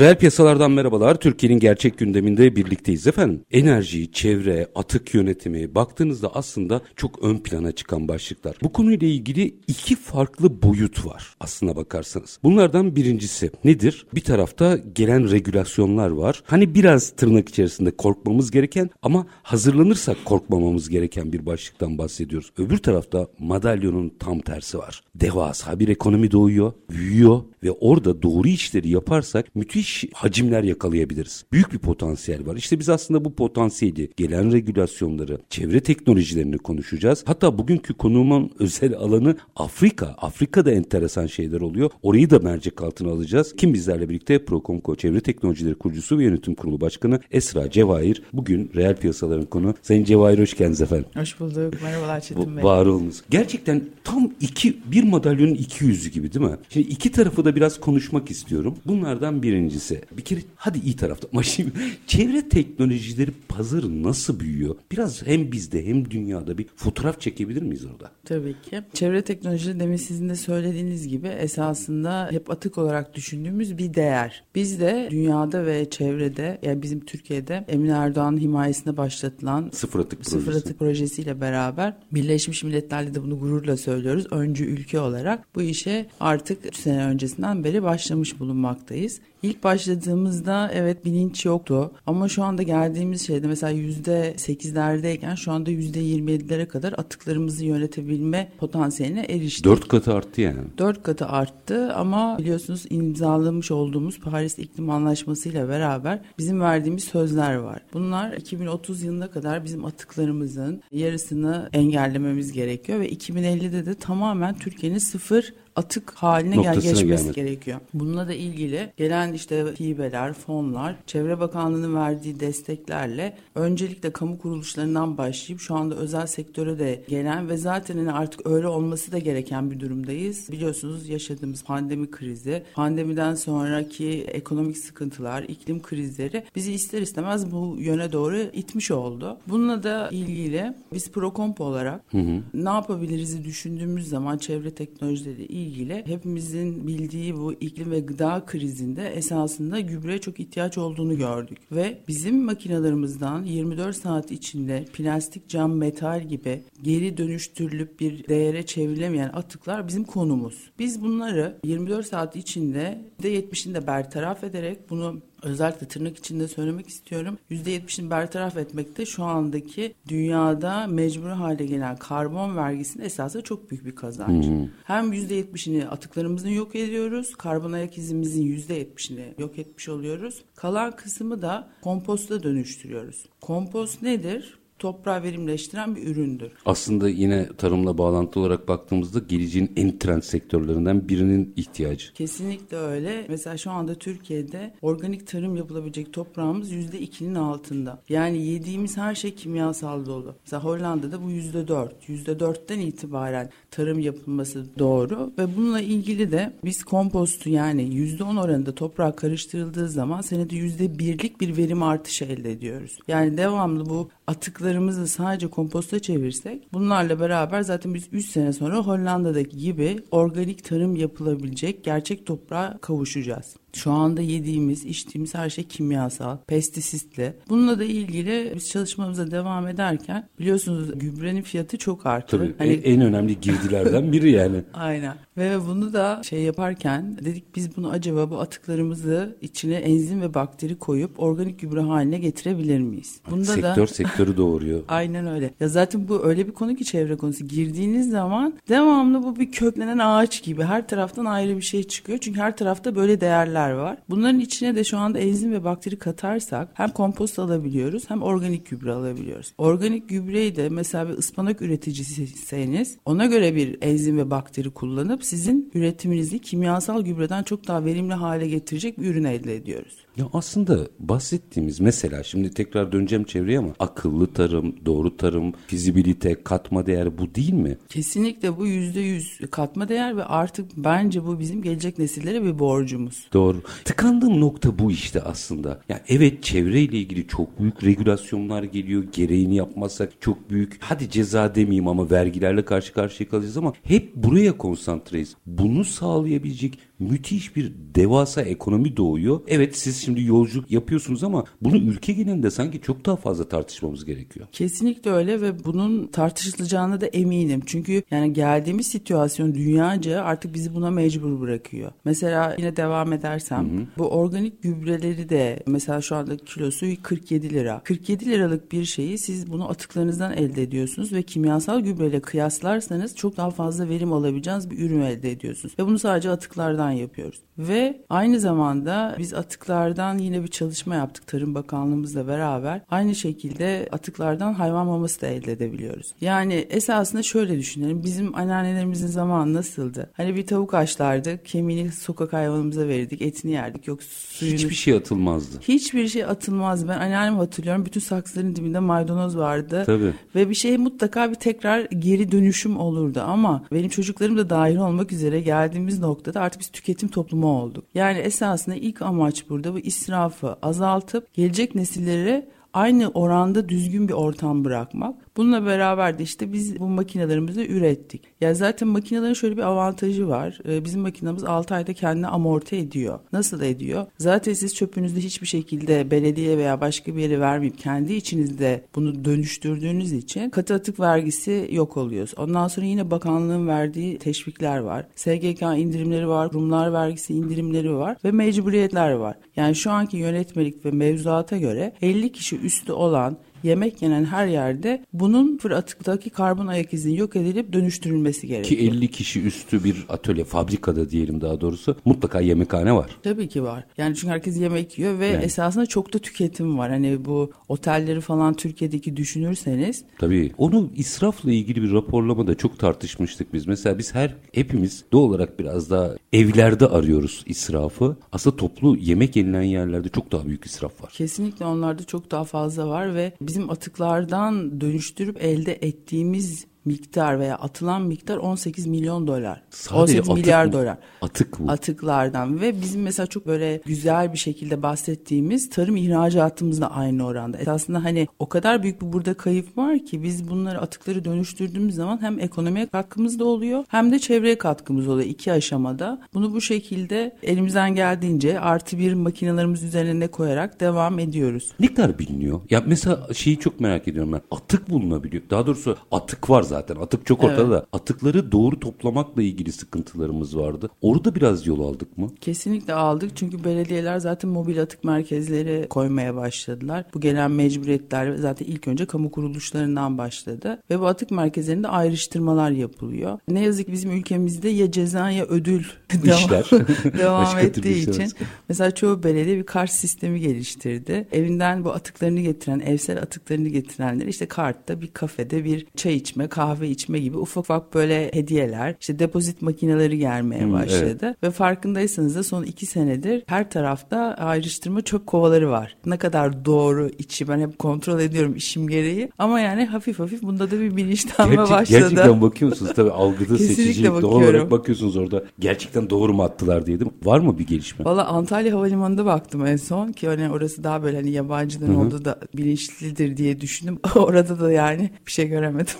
Reel piyasalardan merhabalar. Türkiye'nin gerçek gündeminde birlikteyiz efendim. Enerji, çevre, atık yönetimi baktığınızda aslında çok ön plana çıkan başlıklar. Bu konuyla ilgili iki farklı boyut var aslına bakarsanız. Bunlardan birincisi nedir? Bir tarafta gelen regülasyonlar var. Hani biraz tırnak içerisinde korkmamız gereken ama hazırlanırsak korkmamamız gereken bir başlıktan bahsediyoruz. Öbür tarafta madalyonun tam tersi var. Devasa bir ekonomi doğuyor, büyüyor ve orada doğru işleri yaparsak müthiş hacimler yakalayabiliriz. Büyük bir potansiyel var. İşte biz aslında bu potansiyeli, gelen regülasyonları, çevre teknolojilerini konuşacağız. Hatta bugünkü konuğumun özel alanı Afrika. Afrika'da enteresan şeyler oluyor. Orayı da mercek altına alacağız. Kim bizlerle birlikte Prokomko Çevre Teknolojileri Kurucusu ve Yönetim Kurulu Başkanı Esra Cevahir. Bugün reel piyasaların konu. Sayın Cevahir hoş geldiniz efendim. Hoş bulduk. Merhabalar Çetin Bey. Var olunuz. Gerçekten tam iki, bir madalyonun iki yüzü gibi değil mi? Şimdi iki tarafı da biraz konuşmak istiyorum. Bunlardan birincisi. Bir kere hadi iyi tarafta. Ama şimdi çevre teknolojileri pazarı nasıl büyüyor? Biraz hem bizde hem dünyada bir fotoğraf çekebilir miyiz orada? Tabii ki. Çevre teknolojileri demin sizin de söylediğiniz gibi esasında hep atık olarak düşündüğümüz bir değer. Biz de dünyada ve çevrede yani bizim Türkiye'de Emin Erdoğan himayesinde başlatılan Sıfır atık projesi. Sıfır atık projesiyle beraber Birleşmiş Milletler'le de bunu gururla söylüyoruz. Öncü ülke olarak bu işe artık 3 sene öncesinden beri başlamış bulunmaktayız. İlk başladığımızda evet bilinç yoktu ama şu anda geldiğimiz şeyde mesela yüzde sekizlerdeyken şu anda yüzde yirmi yedilere kadar atıklarımızı yönetebilme potansiyeline eriştik. Dört katı arttı yani. Dört katı arttı ama biliyorsunuz imzalamış olduğumuz Paris İklim Anlaşması ile beraber bizim verdiğimiz sözler var. Bunlar 2030 yılına kadar bizim atıklarımızın yarısını engellememiz gerekiyor ve 2050'de de tamamen Türkiye'nin sıfır atık haline gel geçmesi gelmek. gerekiyor. Bununla da ilgili gelen işte hibeler, fonlar, Çevre Bakanlığı'nın verdiği desteklerle öncelikle kamu kuruluşlarından başlayıp şu anda özel sektöre de gelen ve zaten hani artık öyle olması da gereken bir durumdayız. Biliyorsunuz yaşadığımız pandemi krizi, pandemiden sonraki ekonomik sıkıntılar, iklim krizleri bizi ister istemez bu yöne doğru itmiş oldu. Bununla da ilgili biz Prokomp olarak ne yapabiliriz düşündüğümüz zaman çevre teknolojileri ilgili hepimizin bildiği bu iklim ve gıda krizinde esasında gübreye çok ihtiyaç olduğunu gördük. Ve bizim makinalarımızdan 24 saat içinde plastik, cam, metal gibi geri dönüştürülüp bir değere çevrilemeyen atıklar bizim konumuz. Biz bunları 24 saat içinde %70'ini de bertaraf ederek bunu özellikle tırnak içinde söylemek istiyorum. %70'ini bertaraf etmekte şu andaki dünyada mecbur hale gelen karbon vergisinin esasında çok büyük bir kazanç. Hem %70'ini atıklarımızın yok ediyoruz. Karbon ayak izimizin %70'ini yok etmiş oluyoruz. Kalan kısmı da komposta dönüştürüyoruz. Kompost nedir? Toprağı verimleştiren bir üründür. Aslında yine tarımla bağlantılı olarak baktığımızda geleceğin en trend sektörlerinden birinin ihtiyacı. Kesinlikle öyle. Mesela şu anda Türkiye'de organik tarım yapılabilecek toprağımız yüzde ikinin altında. Yani yediğimiz her şey kimyasal dolu. Mesela Hollanda'da bu yüzde dört. Yüzde dörtten itibaren tarım yapılması doğru ve bununla ilgili de biz kompostu yani yüzde on oranında toprağa karıştırıldığı zaman senede yüzde birlik bir verim artışı elde ediyoruz. Yani devamlı bu atıklarımızı sadece komposta çevirsek bunlarla beraber zaten biz 3 sene sonra Hollanda'daki gibi organik tarım yapılabilecek gerçek toprağa kavuşacağız. Şu anda yediğimiz, içtiğimiz her şey kimyasal, pestisitli. Bununla da ilgili biz çalışmamıza devam ederken biliyorsunuz gübrenin fiyatı çok arttı. Tabii Hani- en, önemli girdilerden biri yani. Aynen. Ve bunu da şey yaparken dedik biz bunu acaba bu atıklarımızı içine enzim ve bakteri koyup organik gübre haline getirebilir miyiz? Bunda Sektör da sektörü doğuruyor. Aynen öyle. Ya zaten bu öyle bir konu ki çevre konusu. Girdiğiniz zaman devamlı bu bir köklenen ağaç gibi her taraftan ayrı bir şey çıkıyor. Çünkü her tarafta böyle değerler gübreler var. Bunların içine de şu anda enzim ve bakteri katarsak hem kompost alabiliyoruz hem organik gübre alabiliyoruz. Organik gübreyi de mesela bir ıspanak üreticisiyseniz ona göre bir enzim ve bakteri kullanıp sizin üretiminizi kimyasal gübreden çok daha verimli hale getirecek bir ürün elde ediyoruz. Ya aslında bahsettiğimiz mesela şimdi tekrar döneceğim çevreye ama akıllı tarım, doğru tarım, fizibilite, katma değer bu değil mi? Kesinlikle bu yüzde yüz katma değer ve artık bence bu bizim gelecek nesillere bir borcumuz. Doğru. Tıkandığım nokta bu işte aslında. Yani evet çevreyle ilgili çok büyük regülasyonlar geliyor. Gereğini yapmazsak çok büyük hadi ceza demeyeyim ama vergilerle karşı karşıya kalacağız ama hep buraya konsantreyiz. Bunu sağlayabilecek müthiş bir devasa ekonomi doğuyor. Evet siz şimdi yolculuk yapıyorsunuz ama bunu ülke genelinde sanki çok daha fazla tartışmamız gerekiyor. Kesinlikle öyle ve bunun tartışılacağına da eminim. Çünkü yani geldiğimiz situasyon dünyaca artık bizi buna mecbur bırakıyor. Mesela yine devam edersem hı hı. bu organik gübreleri de mesela şu anda kilosu 47 lira. 47 liralık bir şeyi siz bunu atıklarınızdan elde ediyorsunuz ve kimyasal gübreyle kıyaslarsanız çok daha fazla verim alabileceğiniz bir ürün elde ediyorsunuz. Ve bunu sadece atıklardan yapıyoruz. Ve aynı zamanda biz atıklardan yine bir çalışma yaptık Tarım Bakanlığımızla beraber. Aynı şekilde atıklardan hayvan maması da elde edebiliyoruz. Yani esasında şöyle düşünelim. Bizim anneannelerimizin zamanı nasıldı? Hani bir tavuk haşlardık, kemiğini sokak hayvanımıza verirdik, etini yerdik. Yok suyunu... Hiçbir şey atılmazdı. Hiçbir şey atılmaz. Ben anneannemi hatırlıyorum. Bütün saksıların dibinde maydanoz vardı. Tabii. Ve bir şey mutlaka bir tekrar geri dönüşüm olurdu. Ama benim çocuklarım da dahil olmak üzere geldiğimiz noktada artık biz tüketim toplumu olduk. Yani esasında ilk amaç burada bu israfı azaltıp gelecek nesillere aynı oranda düzgün bir ortam bırakmak. Bununla beraber de işte biz bu makinelerimizi ürettik. Ya zaten makinelerin şöyle bir avantajı var. Ee, bizim makinamız 6 ayda kendini amorti ediyor. Nasıl ediyor? Zaten siz çöpünüzde hiçbir şekilde belediye veya başka bir yere vermeyip kendi içinizde bunu dönüştürdüğünüz için katı atık vergisi yok oluyor. Ondan sonra yine bakanlığın verdiği teşvikler var. SGK indirimleri var, kurumlar vergisi indirimleri var ve mecburiyetler var. Yani şu anki yönetmelik ve mevzuata göre 50 kişi üstü olan yemek yenen her yerde bunun fır atıktaki karbon ayak izinin yok edilip dönüştürülmesi gerekiyor. Ki 50 kişi üstü bir atölye fabrikada diyelim daha doğrusu mutlaka yemekhane var. Tabii ki var. Yani çünkü herkes yemek yiyor ve yani. esasında çok da tüketim var. Hani bu otelleri falan Türkiye'deki düşünürseniz. Tabii. Onu israfla ilgili bir raporlamada çok tartışmıştık biz. Mesela biz her hepimiz doğal olarak biraz daha evlerde arıyoruz israfı. Aslında toplu yemek yenilen yerlerde çok daha büyük israf var. Kesinlikle onlarda çok daha fazla var ve bizim atıklardan dönüştürüp elde ettiğimiz miktar veya atılan miktar 18 milyon dolar. Sadece 18 milyar mı? dolar. Atık bu. Atıklardan ve bizim mesela çok böyle güzel bir şekilde bahsettiğimiz tarım ihracatımız da aynı oranda. Aslında hani o kadar büyük bir burada kayıp var ki biz bunları atıkları dönüştürdüğümüz zaman hem ekonomiye katkımız da oluyor hem de çevreye katkımız oluyor iki aşamada. Bunu bu şekilde elimizden geldiğince artı bir makinelerimiz üzerine koyarak devam ediyoruz. Ne kadar biliniyor? Ya mesela şeyi çok merak ediyorum ben. Atık bulunabiliyor. Daha doğrusu atık var zaten. Atık çok ortada evet. da. Atıkları doğru toplamakla ilgili sıkıntılarımız vardı. Orada biraz yol aldık mı? Kesinlikle aldık. Çünkü belediyeler zaten mobil atık merkezleri koymaya başladılar. Bu gelen mecburiyetler zaten ilk önce kamu kuruluşlarından başladı. Ve bu atık merkezlerinde ayrıştırmalar yapılıyor. Ne yazık ki bizim ülkemizde ya ceza ya ödül İşler. devam ettiği için. Mesela çoğu belediye bir kart sistemi geliştirdi. Evinden bu atıklarını getiren, evsel atıklarını getirenler işte kartta bir kafede bir çay içme, kahve içme gibi ufak ufak böyle hediyeler, işte depozit makineleri gelmeye hmm, başladı. Evet. Ve farkındaysanız da son iki senedir her tarafta ayrıştırma çöp kovaları var. Ne kadar doğru içi ben hep kontrol ediyorum işim gereği. Ama yani hafif hafif bunda da bir bilinçlenme Gerçek, başladı. Gerçekten bakıyorsunuz tabii algıda seçicilik doğru olarak bakıyorsunuz orada. Gerçekten doğru mu attılar diye değil mi? Var mı bir gelişme? Valla Antalya Havalimanı'nda baktım en son ki hani orası daha böyle hani yabancıların olduğu da bilinçlidir diye düşündüm. Orada da yani bir şey göremedim.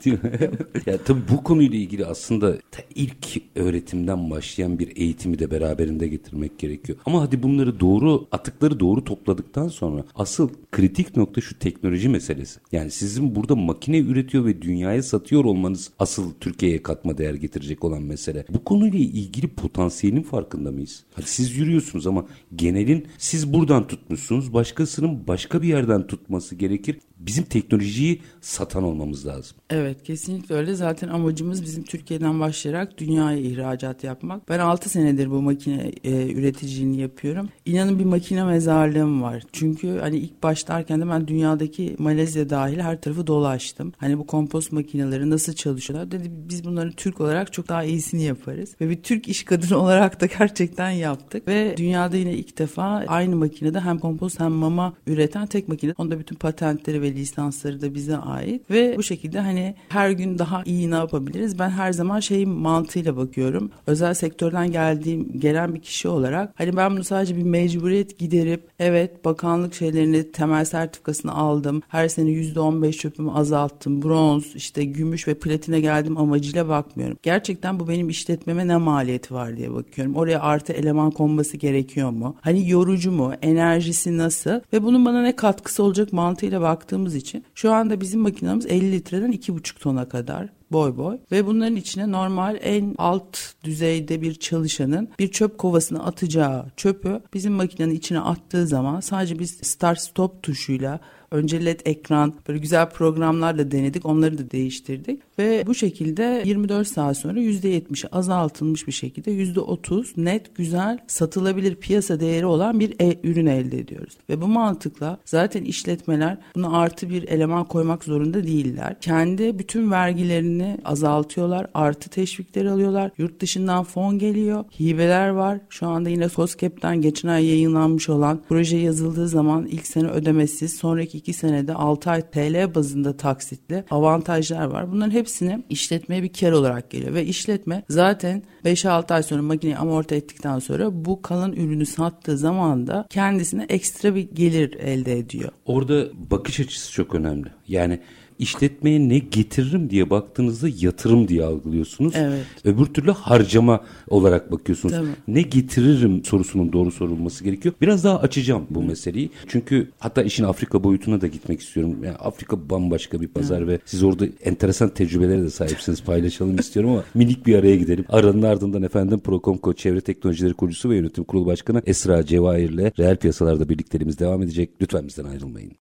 Ciddi mi? ya tabii bu konuyla ilgili aslında ilk öğretimden başlayan bir eğitimi de beraberinde getirmek gerekiyor. Ama hadi bunları doğru atıkları doğru topladıktan sonra asıl kritik nokta şu teknoloji meselesi. Yani sizin burada makine üretiyor ve dünyaya satıyor olmanız asıl Türkiye'ye katma değer getirecek olan mesele. Bu konuyla ilgili potansiyelin farkında mıyız? Hadi siz yürüyorsunuz ama genelin siz buradan tutmuşsunuz. Başkasının başka bir yerden tutması gerekir. Bizim teknolojiyi satan olmamız lazım. Evet kesinlikle öyle. Zaten amacımız bizim Türkiye'den başlayarak dünyaya ihracat yapmak. Ben 6 senedir bu makine e, üreticiliğini yapıyorum. İnanın bir makine mezarlığım var. Çünkü hani ilk başlarken de ben dünyadaki Malezya dahil her tarafı dolaştım. Hani bu kompost makineleri nasıl çalışıyorlar dedi biz bunları Türk olarak çok daha iyisini yaparız. Ve bir Türk iş kadını olarak da gerçekten yaptık. Ve dünyada yine ilk defa aynı makinede hem kompost hem mama üreten tek makine. Onda bütün patentleri ve lisansları da bize ait. Ve bu şekilde hani her gün daha iyi ne yapabiliriz? Ben her zaman şey mantığıyla bakıyorum. Özel sektörden geldiğim gelen bir kişi olarak hani ben bunu sadece bir mecburiyet giderip evet bakanlık şeylerini temel sertifikasını aldım. Her sene %15 çöpümü azalttım. Bronz işte gümüş ve platine geldim amacıyla bakmıyorum. Gerçekten bu benim işletmeme ne maliyeti var diye bakıyorum. Oraya artı eleman konması gerekiyor mu? Hani yorucu mu? Enerjisi nasıl? Ve bunun bana ne katkısı olacak mantığıyla baktığımız için. Şu anda bizim makinamız 50 litreden 2,5 tona kadar boy boy. Ve bunların içine normal en alt düzeyde bir çalışanın bir çöp kovasına atacağı çöpü bizim makinenin içine attığı zaman sadece biz start stop tuşuyla Önce LED ekran böyle güzel programlarla denedik. Onları da değiştirdik. Ve bu şekilde 24 saat sonra %70'i azaltılmış bir şekilde %30 net güzel satılabilir piyasa değeri olan bir e ürün elde ediyoruz. Ve bu mantıkla zaten işletmeler buna artı bir eleman koymak zorunda değiller. Kendi bütün vergilerini azaltıyorlar. Artı teşvikleri alıyorlar. Yurt dışından fon geliyor. Hibeler var. Şu anda yine SOSCAP'ten geçen ay yayınlanmış olan proje yazıldığı zaman ilk sene ödemesiz sonraki 2 senede 6 ay TL bazında taksitli avantajlar var. Bunların hepsini işletmeye bir kar olarak geliyor ve işletme zaten 5-6 ay sonra makineyi amorti ettikten sonra bu kalan ürünü sattığı zaman da kendisine ekstra bir gelir elde ediyor. Orada bakış açısı çok önemli. Yani işletmeye ne getiririm diye baktığınızda yatırım diye algılıyorsunuz. Evet. Öbür türlü harcama olarak bakıyorsunuz. Tabii. Ne getiririm sorusunun doğru sorulması gerekiyor. Biraz daha açacağım bu meseleyi. Çünkü hatta işin Afrika boyutuna da gitmek istiyorum. Yani Afrika bambaşka bir pazar ve siz orada enteresan tecrübelere de sahipsiniz. Paylaşalım istiyorum ama minik bir araya gidelim. Aranın ardından efendim Procomco Çevre Teknolojileri Kurucusu ve Yönetim Kurulu Başkanı Esra Cevahir ile reel piyasalarda birlikteliğimiz devam edecek. Lütfen bizden ayrılmayın.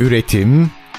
Üretim,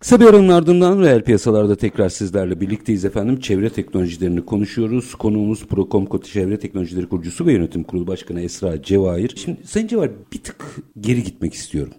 Kısa bir aranın ardından reel piyasalarda tekrar sizlerle birlikteyiz efendim. Çevre teknolojilerini konuşuyoruz. Konuğumuz Procomco Çevre Teknolojileri Kurucusu ve Yönetim Kurulu Başkanı Esra Cevahir. Şimdi Sayın Cevahir bir tık geri gitmek istiyorum.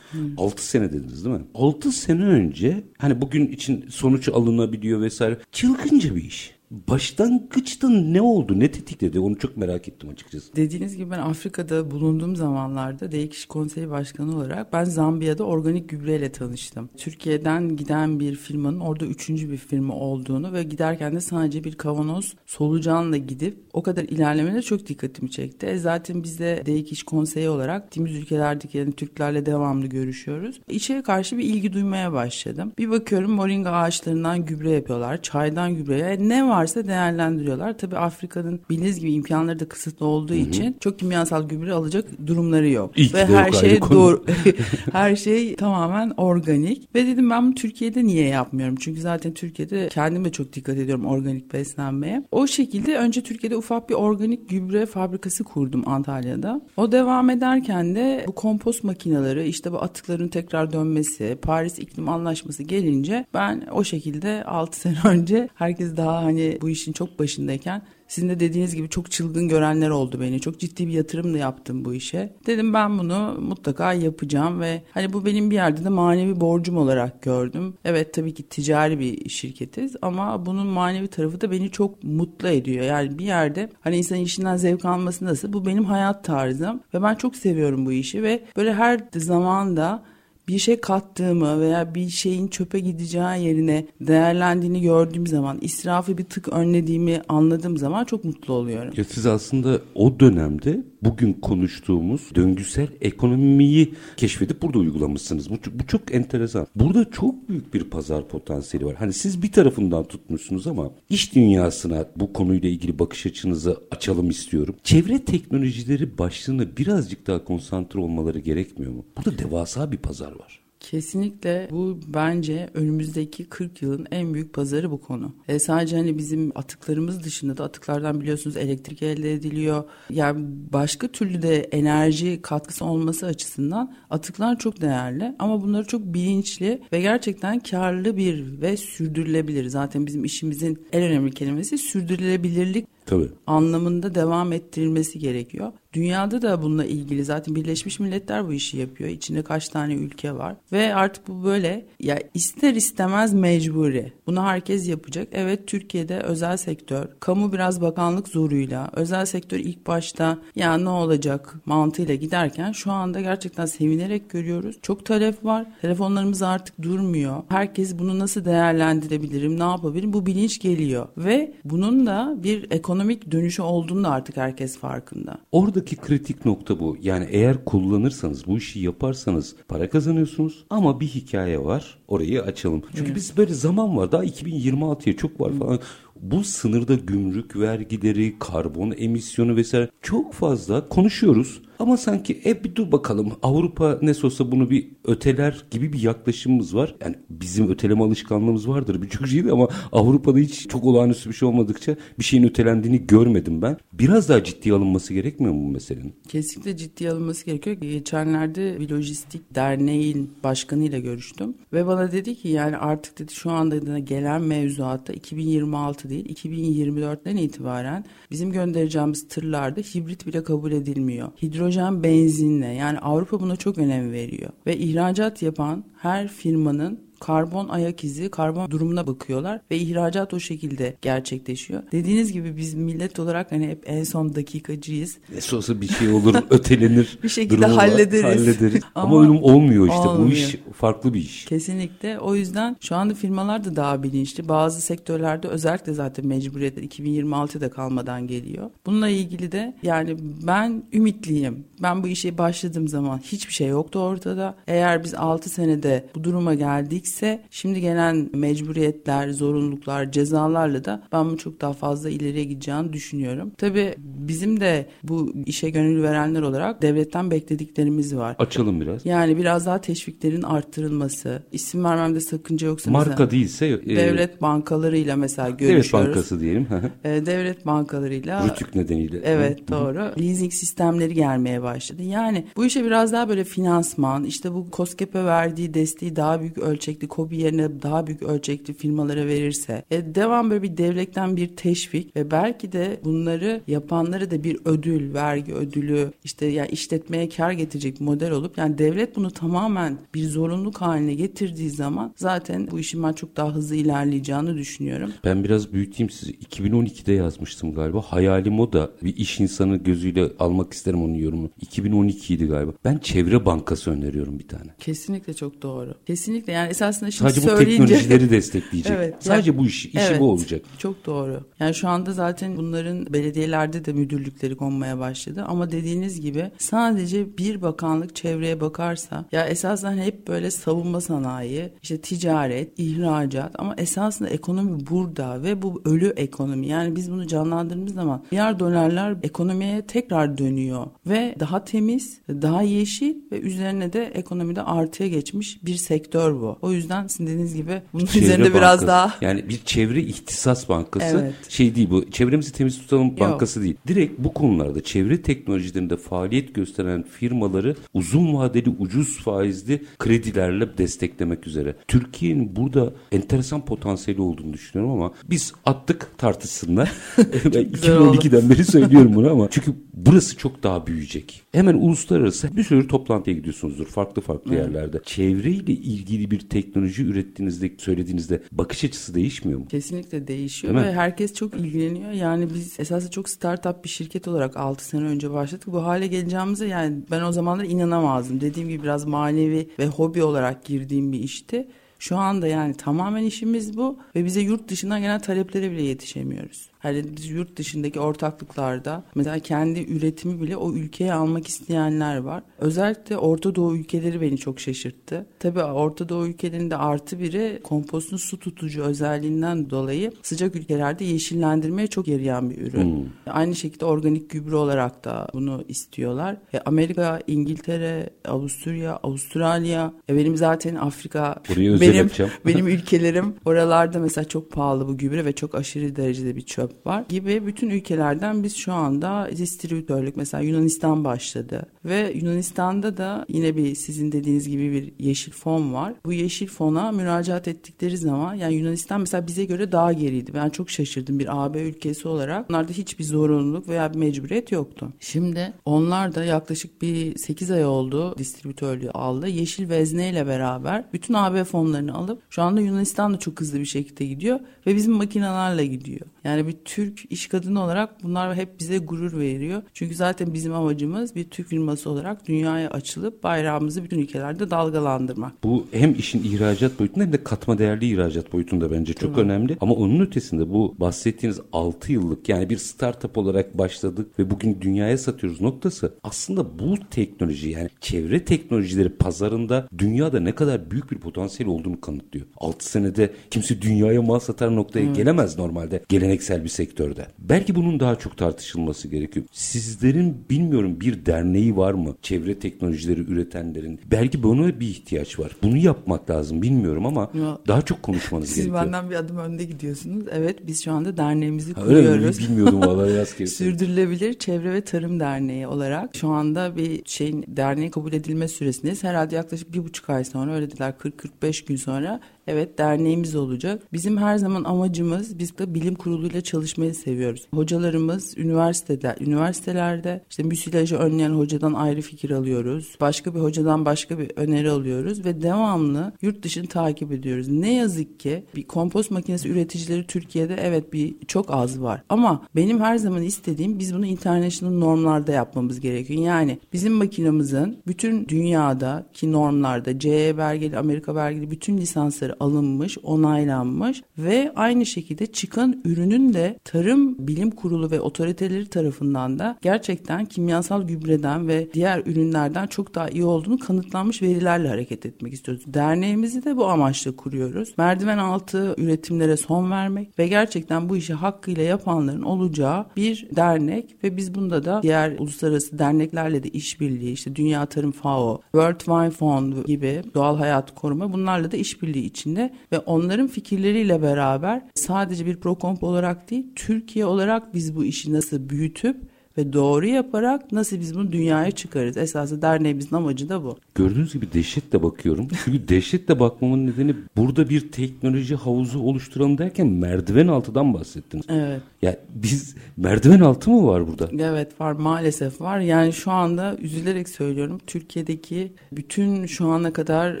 6 sene dediniz değil mi? 6 sene önce hani bugün için sonuç alınabiliyor vesaire. Çılgınca bir iş. Başlangıçta ne oldu? Ne tetikledi? Onu çok merak ettim açıkçası. Dediğiniz gibi ben Afrika'da bulunduğum zamanlarda DEİK İş Konseyi Başkanı olarak ben Zambiya'da organik gübreyle tanıştım. Türkiye'den giden bir firmanın orada üçüncü bir firma olduğunu ve giderken de sadece bir kavanoz solucanla gidip o kadar ilerlemeleri çok dikkatimi çekti. E zaten biz de DEİK İş Konseyi olarak gittiğimiz ülkelerdeki yani Türklerle devamlı görüşüyoruz. İçeri karşı bir ilgi duymaya başladım. Bir bakıyorum moringa ağaçlarından gübre yapıyorlar. Çaydan gübre. Yani ne varsa değerlendiriyorlar. Tabii Afrika'nın bildiğiniz gibi imkanları da kısıtlı olduğu için çok kimyasal gübre alacak durumları yok. Ki ve her şey doğru. her şey tamamen organik. Ve dedim ben Türkiye'de niye yapmıyorum? Çünkü zaten Türkiye'de kendim de çok dikkat ediyorum organik beslenmeye. O şekilde önce Türkiye'de ufak bir organik gübre fabrikası kurdum Antalya'da. O devam ederken de bu kompost makineleri işte bu atıkların tekrar dönmesi, Paris İklim Anlaşması gelince ben o şekilde 6 sene önce herkes daha hani bu işin çok başındayken sizin de dediğiniz gibi çok çılgın görenler oldu beni. Çok ciddi bir yatırım da yaptım bu işe. Dedim ben bunu mutlaka yapacağım ve hani bu benim bir yerde de manevi borcum olarak gördüm. Evet tabii ki ticari bir şirketiz ama bunun manevi tarafı da beni çok mutlu ediyor. Yani bir yerde hani insan işinden zevk alması nasıl? Bu benim hayat tarzım ve ben çok seviyorum bu işi ve böyle her zamanda bir şey kattığımı veya bir şeyin çöpe gideceği yerine değerlendiğini gördüğüm zaman, israfı bir tık önlediğimi anladığım zaman çok mutlu oluyorum. Ya siz aslında o dönemde bugün konuştuğumuz döngüsel ekonomiyi keşfedip burada uygulamışsınız. Bu, bu çok enteresan. Burada çok büyük bir pazar potansiyeli var. Hani siz bir tarafından tutmuşsunuz ama iş dünyasına bu konuyla ilgili bakış açınızı açalım istiyorum. Çevre teknolojileri başlığına birazcık daha konsantre olmaları gerekmiyor mu? Burada devasa bir pazar var. Kesinlikle bu bence önümüzdeki 40 yılın en büyük pazarı bu konu. E sadece hani bizim atıklarımız dışında da atıklardan biliyorsunuz elektrik elde ediliyor. Yani başka türlü de enerji katkısı olması açısından atıklar çok değerli ama bunları çok bilinçli ve gerçekten karlı bir ve sürdürülebilir. Zaten bizim işimizin en önemli kelimesi sürdürülebilirlik Tabii. anlamında devam ettirilmesi gerekiyor. Dünyada da bununla ilgili zaten Birleşmiş Milletler bu işi yapıyor. İçinde kaç tane ülke var ve artık bu böyle ya ister istemez mecburi. Bunu herkes yapacak. Evet Türkiye'de özel sektör, kamu biraz bakanlık zoruyla, özel sektör ilk başta ya ne olacak mantığıyla giderken şu anda gerçekten sevinerek görüyoruz. Çok talep var. Telefonlarımız artık durmuyor. Herkes bunu nasıl değerlendirebilirim, ne yapabilirim bu bilinç geliyor ve bunun da bir ekonomik dönüşü olduğunu artık herkes farkında. Orada Buradaki kritik nokta bu. Yani eğer kullanırsanız, bu işi yaparsanız para kazanıyorsunuz. Ama bir hikaye var. Orayı açalım. Çünkü evet. biz böyle zaman var. Daha 2026'ya çok var falan. Bu sınırda gümrük vergileri, karbon emisyonu vesaire çok fazla konuşuyoruz. Ama sanki e bir dur bakalım Avrupa ne olsa bunu bir öteler gibi bir yaklaşımımız var. Yani bizim öteleme alışkanlığımız vardır birçok şeyde ama Avrupa'da hiç çok olağanüstü bir şey olmadıkça bir şeyin ötelendiğini görmedim ben. Biraz daha ciddiye alınması gerekmiyor mu bu meselenin? Kesinlikle ciddiye alınması gerekiyor. Geçenlerde bir lojistik derneğin başkanıyla görüştüm ve bana dedi ki yani artık dedi şu anda gelen mevzuatta 2026 değil 2024'ten itibaren bizim göndereceğimiz tırlarda hibrit bile kabul edilmiyor. Hidrojen benzinle yani Avrupa buna çok önem veriyor. Ve ihracat yapan her firmanın karbon ayak izi, karbon durumuna bakıyorlar ve ihracat o şekilde gerçekleşiyor. Dediğiniz gibi biz millet olarak hani hep en son dakikacıyız. Ne olsa bir şey olur, ötelenir. bir şekilde hallederiz. hallederiz. Ama, Ama ölüm olmuyor işte. Olmuyor. Bu iş farklı bir iş. Kesinlikle. O yüzden şu anda firmalar da daha bilinçli. Bazı sektörlerde özellikle zaten mecburiyetler 2026'da kalmadan geliyor. Bununla ilgili de yani ben ümitliyim. Ben bu işe başladığım zaman hiçbir şey yoktu ortada. Eğer biz 6 senede bu duruma geldik ise şimdi gelen mecburiyetler, zorunluluklar, cezalarla da ben bunu çok daha fazla ileriye gideceğini düşünüyorum. Tabii bizim de bu işe gönül verenler olarak devletten beklediklerimiz var. Açalım biraz. Yani biraz daha teşviklerin arttırılması. İsim vermemde sakınca yoksa Marka mesela, değilse e, devlet bankalarıyla mesela görüşüyoruz. Devlet bankası diyelim. e, devlet bankalarıyla Rütük nedeniyle. Evet doğru. Leasing sistemleri gelmeye başladı. Yani bu işe biraz daha böyle finansman, işte bu COSGAP'e verdiği desteği daha büyük ölçekte ölçekli kobi yerine daha büyük ölçekli firmalara verirse e, devam böyle bir devletten bir teşvik ve belki de bunları yapanları da bir ödül, vergi ödülü işte yani işletmeye kar getirecek model olup yani devlet bunu tamamen bir zorunluluk haline getirdiği zaman zaten bu işin ben çok daha hızlı ilerleyeceğini düşünüyorum. Ben biraz büyüteyim sizi. 2012'de yazmıştım galiba. Hayalim o da bir iş insanı gözüyle almak isterim onun yorumunu. 2012 idi galiba. Ben çevre bankası öneriyorum bir tane. Kesinlikle çok doğru. Kesinlikle yani esasında şimdi Sadece söyleyince... bu teknolojileri destekleyecek. evet, Sadece yani, bu iş, işi evet, bu olacak. Çok doğru. Yani şu anda zaten bunların belediyelerde de müdürlükleri konmaya başladı. Ama dediğiniz gibi sadece bir bakanlık çevreye bakarsa ya esasen hep böyle savunma sanayi, işte ticaret, ihracat ama esasında ekonomi burada ve bu ölü ekonomi. Yani biz bunu canlandırdığımız zaman milyar dolarlar ekonomiye tekrar dönüyor ve daha temiz, daha yeşil ve üzerine de ekonomide artıya geçmiş bir sektör bu. O yüzden sizin dediğiniz gibi bunun çevre üzerinde bankası. biraz daha... Yani bir çevre ihtisas bankası evet. şey değil bu. Çevremizi temiz tutalım Yok. bankası değil. Direkt bu konularda çevre teknolojilerinde faaliyet gösteren firmaları uzun vadeli ucuz faizli kredilerle desteklemek üzere. Türkiye'nin burada enteresan potansiyeli olduğunu düşünüyorum ama biz attık tartışsınlar. ben 2012'den beri söylüyorum bunu ama çünkü burası çok daha büyüyecek. Hemen uluslararası bir sürü toplantıya gidiyorsunuzdur farklı farklı evet. yerlerde. Çevreyle ilgili bir teknoloji ürettiğinizde söylediğinizde bakış açısı değişmiyor mu? Kesinlikle değişiyor ve herkes çok ilgileniyor. Yani biz esasında çok startup bir şirket olarak 6 sene önce başladık. Bu hale geleceğimize yani ben o zamanlar inanamazdım. Dediğim gibi biraz manevi ve hobi olarak girdiğim bir işti. Şu anda yani tamamen işimiz bu ve bize yurt dışından gelen taleplere bile yetişemiyoruz. Hani yurt dışındaki ortaklıklarda mesela kendi üretimi bile o ülkeye almak isteyenler var. Özellikle Orta Doğu ülkeleri beni çok şaşırttı. Tabii Orta Doğu ülkelerinde artı biri kompostun su tutucu özelliğinden dolayı sıcak ülkelerde yeşillendirmeye çok yarayan bir ürün. Hmm. Aynı şekilde organik gübre olarak da bunu istiyorlar. E, Amerika, İngiltere, Avusturya, Avustralya, e, benim zaten Afrika Burayı benim benim ülkelerim oralarda mesela çok pahalı bu gübre ve çok aşırı derecede bir çöp var gibi bütün ülkelerden biz şu anda distribütörlük mesela Yunanistan başladı ve Yunanistan'da da yine bir sizin dediğiniz gibi bir yeşil fon var. Bu yeşil fona müracaat ettikleri zaman yani Yunanistan mesela bize göre daha geriydi. Ben çok şaşırdım bir AB ülkesi olarak. Onlarda hiçbir zorunluluk veya bir mecburiyet yoktu. Şimdi onlar da yaklaşık bir 8 ay oldu distribütörlüğü aldı. Yeşil vezne ile beraber bütün AB fonlarını alıp şu anda Yunanistan da çok hızlı bir şekilde gidiyor ve bizim makinelerle gidiyor. Yani bir Türk iş kadını olarak bunlar hep bize gurur veriyor. Çünkü zaten bizim amacımız bir Türk firması olarak dünyaya açılıp bayrağımızı bütün ülkelerde dalgalandırmak. Bu hem işin ihracat boyutunda hem de katma değerli ihracat boyutunda bence çok Değil önemli. Ama onun ötesinde bu bahsettiğiniz 6 yıllık yani bir startup olarak başladık ve bugün dünyaya satıyoruz noktası aslında bu teknoloji yani çevre teknolojileri pazarında dünyada ne kadar büyük bir potansiyel olduğunu kanıtlıyor. 6 senede kimse dünyaya mal satar noktaya evet. gelemez normalde geleneksel bir sektörde. Belki bunun daha çok tartışılması gerekiyor. Sizlerin bilmiyorum bir derneği var mı? Çevre teknolojileri üretenlerin. Belki buna bir ihtiyaç var. Bunu yapmak lazım bilmiyorum ama ya, daha çok konuşmanız siz gerekiyor. Siz benden bir adım önde gidiyorsunuz. Evet biz şu anda derneğimizi ha, kuruyoruz. Öyle mi? Bilmiyordum vallahi yaz Sürdürülebilir Çevre ve Tarım Derneği olarak şu anda bir şeyin derneği kabul edilme süresindeyiz. Herhalde yaklaşık bir buçuk ay sonra öyle dediler 40-45 gün sonra Evet derneğimiz olacak. Bizim her zaman amacımız biz de bilim kuruluyla çalışmayı seviyoruz. Hocalarımız üniversitede, üniversitelerde işte müsilajı önleyen hocadan ayrı fikir alıyoruz. Başka bir hocadan başka bir öneri alıyoruz ve devamlı yurt dışını takip ediyoruz. Ne yazık ki bir kompost makinesi üreticileri Türkiye'de evet bir çok az var. Ama benim her zaman istediğim biz bunu international normlarda yapmamız gerekiyor. Yani bizim makinamızın bütün dünyadaki normlarda CE belgeli, Amerika belgeli bütün lisansları alınmış, onaylanmış ve aynı şekilde çıkan ürünün de Tarım Bilim Kurulu ve otoriteleri tarafından da gerçekten kimyasal gübreden ve diğer ürünlerden çok daha iyi olduğunu kanıtlanmış verilerle hareket etmek istiyoruz. Derneğimizi de bu amaçla kuruyoruz. Merdiven altı üretimlere son vermek ve gerçekten bu işi hakkıyla yapanların olacağı bir dernek ve biz bunda da diğer uluslararası derneklerle de işbirliği işte Dünya Tarım FAO, World Wine Fund gibi doğal hayat koruma bunlarla da işbirliği için içinde ve onların fikirleriyle beraber sadece bir prokomp olarak değil Türkiye olarak biz bu işi nasıl büyütüp ve doğru yaparak nasıl biz bunu dünyaya çıkarız. Esası derneğimizin amacı da bu. Gördüğünüz gibi dehşetle bakıyorum. Çünkü dehşetle bakmamın nedeni burada bir teknoloji havuzu oluşturalım derken merdiven altıdan bahsettiniz. Evet. Ya biz merdiven altı mı var burada? Evet var maalesef var. Yani şu anda üzülerek söylüyorum Türkiye'deki bütün şu ana kadar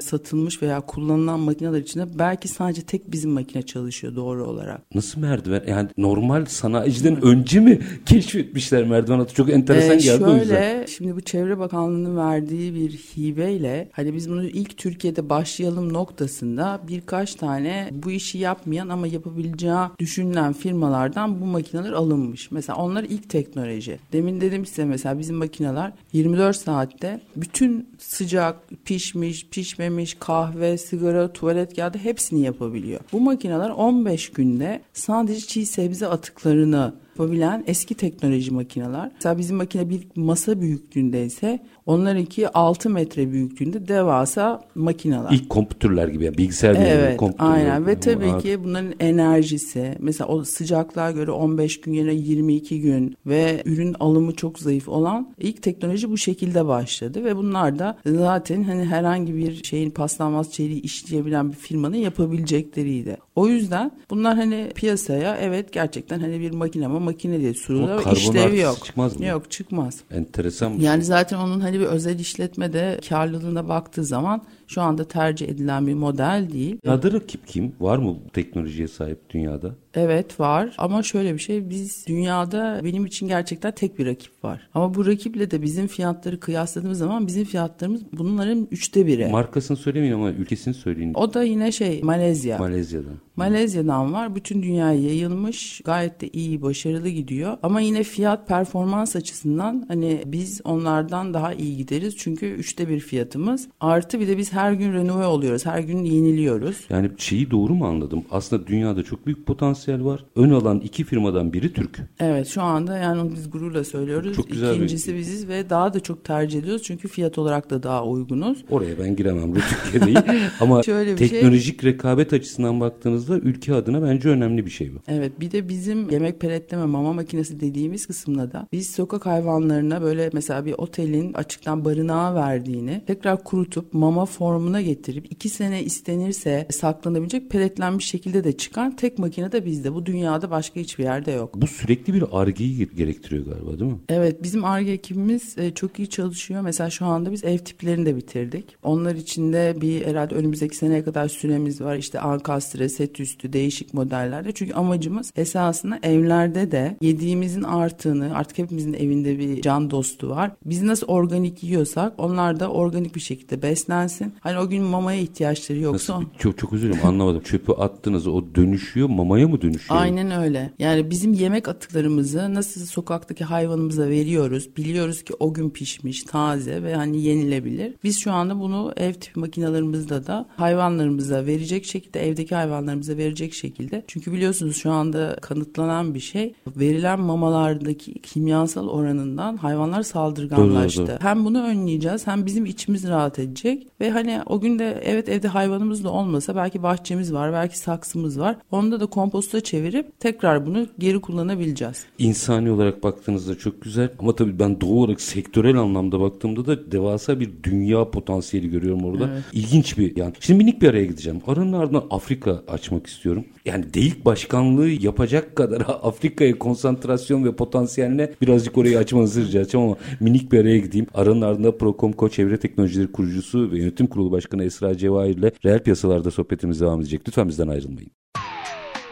satılmış veya kullanılan makineler içinde belki sadece tek bizim makine çalışıyor doğru olarak. Nasıl merdiven? Yani normal sanayiciden önce mi keşfetmişler merdiven? Erdoğan Atı çok enteresan ee, geldi şöyle, o yüzden. Şöyle şimdi bu Çevre Bakanlığı'nın verdiği bir hibeyle hani biz bunu ilk Türkiye'de başlayalım noktasında birkaç tane bu işi yapmayan ama yapabileceği düşünülen firmalardan bu makineler alınmış. Mesela onlar ilk teknoloji. Demin dedim size mesela bizim makineler 24 saatte bütün sıcak, pişmiş, pişmemiş, kahve, sigara, tuvalet kağıdı hepsini yapabiliyor. Bu makineler 15 günde sadece çiğ sebze atıklarını yapabilen eski teknoloji makineler. Mesela bizim makine bir masa büyüklüğündeyse onlarınki 6 metre büyüklüğünde devasa makineler. İlk kompütürler gibi yani bilgisayar gibi evet, Aynen ve tabii Aa. ki bunların enerjisi mesela o sıcaklığa göre 15 gün yerine 22 gün ve ürün alımı çok zayıf olan ilk teknoloji bu şekilde başladı ve bunlar da zaten hani herhangi bir şeyin paslanmaz çeliği işleyebilen bir firmanın yapabilecekleriydi. O yüzden bunlar hani piyasaya evet gerçekten hani bir makine ama makine diye sunuluyor ama işlevi yok. çıkmaz mı? Yok çıkmaz. Enteresan Yani şey. zaten onun hani bir özel işletmede karlılığına baktığı zaman şu anda tercih edilen bir model değil. Dünyada rakip kim? Var mı bu teknolojiye sahip dünyada? Evet var ama şöyle bir şey biz dünyada benim için gerçekten tek bir rakip var. Ama bu rakiple de bizim fiyatları kıyasladığımız zaman bizim fiyatlarımız bunların üçte biri. Markasını söylemeyin ama ülkesini söyleyin. O da yine şey Malezya. Malezya'dan. Malezya'dan var. Bütün dünyaya yayılmış. Gayet de iyi, başarılı gidiyor. Ama yine fiyat performans açısından hani biz onlardan daha iyi gideriz. Çünkü üçte bir fiyatımız. Artı bir de biz her gün renove oluyoruz. Her gün yeniliyoruz. Yani şeyi doğru mu anladım? Aslında dünyada çok büyük potansiyel var. Ön alan iki firmadan biri Türk. Evet şu anda yani onu biz gururla söylüyoruz. Çok güzel bir- İkincisi biziz ve daha da çok tercih ediyoruz. Çünkü fiyat olarak da daha uygunuz. Oraya ben giremem bu Türkiye değil. Ama Şöyle bir şey- teknolojik rekabet açısından baktığınızda ülke adına bence önemli bir şey bu. Evet bir de bizim yemek peletleme mama makinesi dediğimiz kısımda da biz sokak hayvanlarına böyle mesela bir otelin açıktan barınağa verdiğini tekrar kurutup mama formuna getirip iki sene istenirse saklanabilecek peletlenmiş şekilde de çıkan tek makine de bizde. Bu dünyada başka hiçbir yerde yok. Bu sürekli bir argeyi gerektiriyor galiba değil mi? Evet bizim ARGE ekibimiz e, çok iyi çalışıyor. Mesela şu anda biz ev tiplerini de bitirdik. Onlar için de bir herhalde önümüzdeki seneye kadar süremiz var. İşte ankastre, set üstü, değişik modellerde. Çünkü amacımız esasında evlerde de yediğimizin arttığını artık hepimizin evinde bir can dostu var. Biz nasıl organik yiyorsak onlar da organik bir şekilde beslensin. Hani o gün mamaya ihtiyaçları yoksa Nasıl? Çok çok dilerim anlamadım. Çöpü attınız o dönüşüyor mamaya mı dönüşüyor? Aynen öyle. Yani bizim yemek atıklarımızı nasıl sokaktaki hayvanımıza veriyoruz. Biliyoruz ki o gün pişmiş, taze ve hani yenilebilir. Biz şu anda bunu ev tipi makinalarımızda da hayvanlarımıza verecek şekilde, evdeki hayvanlarımıza verecek şekilde. Çünkü biliyorsunuz şu anda kanıtlanan bir şey. Verilen mamalardaki kimyasal oranından hayvanlar saldırganlaştı. Doğru, doğru. Hem bunu önleyeceğiz hem bizim içimiz rahat edecek ve hani o gün de evet evde hayvanımız da olmasa belki bahçemiz var belki saksımız var. Onda da komposta çevirip tekrar bunu geri kullanabileceğiz. İnsani olarak baktığınızda çok güzel ama tabii ben doğal olarak sektörel anlamda baktığımda da devasa bir dünya potansiyeli görüyorum orada. İlginç bir yani. Şimdi minik bir araya gideceğim. Aranın ardından Afrika açmak istiyorum. Yani DEİK başkanlığı yapacak kadar Afrika'ya konsantrasyon ve potansiyeline birazcık orayı açmanızı rica edeceğim ama minik bir araya gideyim. Aranın ardında Procomco Çevre Teknolojileri kurucusu ve yönetim kurulu başkanı Esra Cevahir ile reel piyasalarda sohbetimiz devam edecek. Lütfen bizden ayrılmayın.